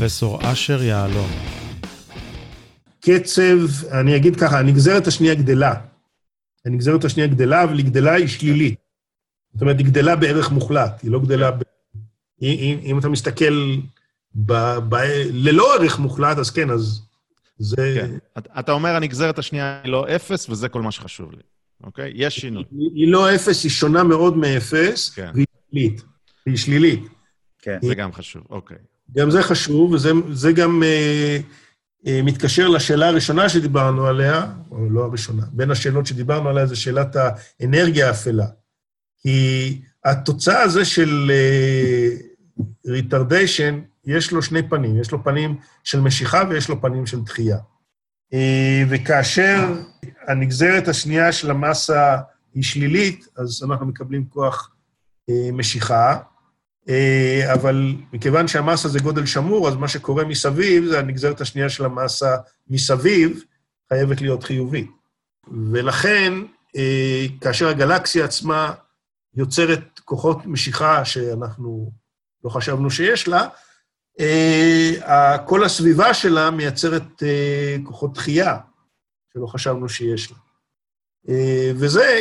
פרופסור אשר יהלום. קצב, אני אגיד ככה, הנגזרת השנייה גדלה. הנגזרת השנייה גדלה, אבל היא גדלה היא שלילית. זאת אומרת, היא גדלה בערך מוחלט, היא לא גדלה... ב... אם, אם אתה מסתכל ב, ב, ללא ערך מוחלט, אז כן, אז זה... כן. אתה אומר, הנגזרת השנייה היא לא אפס, וזה כל מה שחשוב לי, אוקיי? יש שינוי. היא, היא לא אפס, היא שונה מאוד מאפס, כן. והיא שלילית. היא שלילית. כן. זה גם חשוב, אוקיי. גם זה חשוב, וזה גם אה, אה, מתקשר לשאלה הראשונה שדיברנו עליה, או לא הראשונה, בין השאלות שדיברנו עליה זה שאלת האנרגיה האפלה. כי התוצאה הזו של retardation, uh, יש לו שני פנים, יש לו פנים של משיכה ויש לו פנים של דחייה. Uh, וכאשר הנגזרת השנייה של המסה היא שלילית, אז אנחנו מקבלים כוח uh, משיכה, אה, אבל מכיוון שהמסה זה גודל שמור, אז מה שקורה מסביב, זה הנגזרת השנייה של המסה מסביב, חייבת להיות חיובית. ולכן, אה, כאשר הגלקסיה עצמה יוצרת כוחות משיכה שאנחנו לא חשבנו שיש לה, אה, כל הסביבה שלה מייצרת כוחות דחייה, שלא חשבנו שיש לה. וזה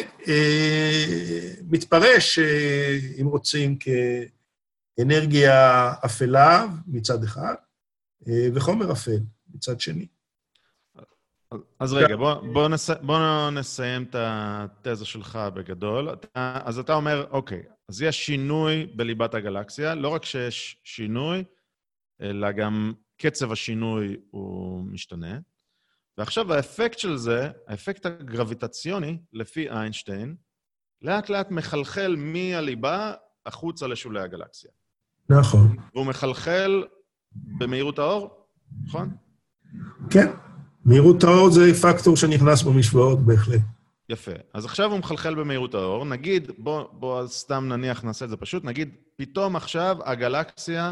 מתפרש, אם רוצים, כ... אנרגיה אפלה מצד אחד, אה, וחומר אפל מצד שני. אז רגע, בוא, בוא, נס, בוא נסיים את התזה שלך בגדול. אתה, אז אתה אומר, אוקיי, אז יש שינוי בליבת הגלקסיה, לא רק שיש שינוי, אלא גם קצב השינוי הוא משתנה. ועכשיו האפקט של זה, האפקט הגרביטציוני, לפי איינשטיין, לאט-לאט מחלחל מהליבה החוצה לשולי הגלקסיה. נכון. והוא מחלחל במהירות האור, נכון? כן. מהירות האור זה פקטור שנכנס במשוואות בהחלט. יפה. אז עכשיו הוא מחלחל במהירות האור. נגיד, בוא, בוא סתם נניח, נעשה את זה פשוט, נגיד, פתאום עכשיו הגלקסיה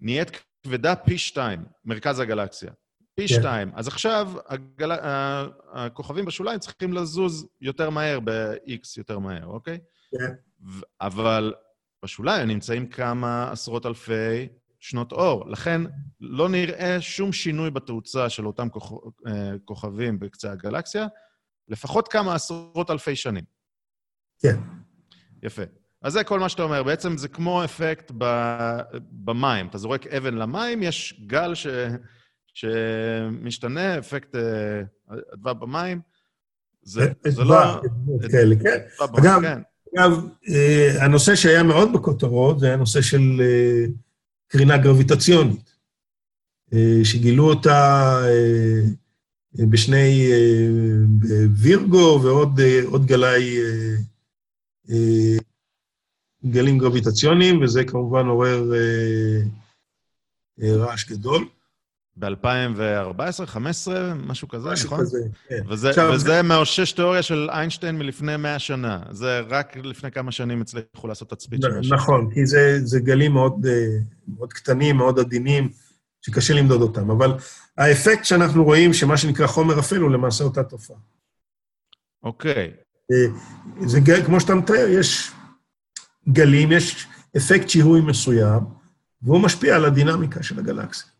נהיית כבדה פי שתיים, מרכז הגלקסיה. פי כן. שתיים. אז עכשיו הגל... הכוכבים בשוליים צריכים לזוז יותר מהר, ב-X יותר מהר, אוקיי? כן. אבל בשוליים נמצאים כמה עשרות אלפי שנות אור. לכן לא נראה שום שינוי בתאוצה של אותם כוכ... אה, כוכבים בקצה הגלקסיה, לפחות כמה עשרות אלפי שנים. כן. יפה. אז זה כל מה שאתה אומר. בעצם זה כמו אפקט ב... במים. אתה זורק אבן למים, יש גל ש... שמשתנה, אפקט אדווה אה, במים. זה, זה לא... כאלה, כן. אגב, כן. אגב, אה, הנושא שהיה מאוד בכותרות זה הנושא של אה, קרינה גרביטציונית, אה, שגילו אותה בשני, וירגו ועוד גלי, גלים גרביטציוניים, וזה כמובן עורר רעש גדול. ב-2014, 2015, משהו כזה, משהו נכון? משהו כזה, כן. וזה, עכשיו, וזה זה... מאושש תיאוריה של איינשטיין מלפני 100 שנה. זה רק לפני כמה שנים הצליחו לעשות תצפית של משהו. נכון, כי זה, זה גלים מאוד, אה, מאוד קטנים, מאוד עדינים, שקשה למדוד אותם. אבל האפקט שאנחנו רואים, שמה שנקרא חומר אפל, הוא למעשה אותה תופעה. אוקיי. אה, זה גל, כמו שאתה מתאר, יש גלים, יש אפקט שיהוי מסוים, והוא משפיע על הדינמיקה של הגלקסיה.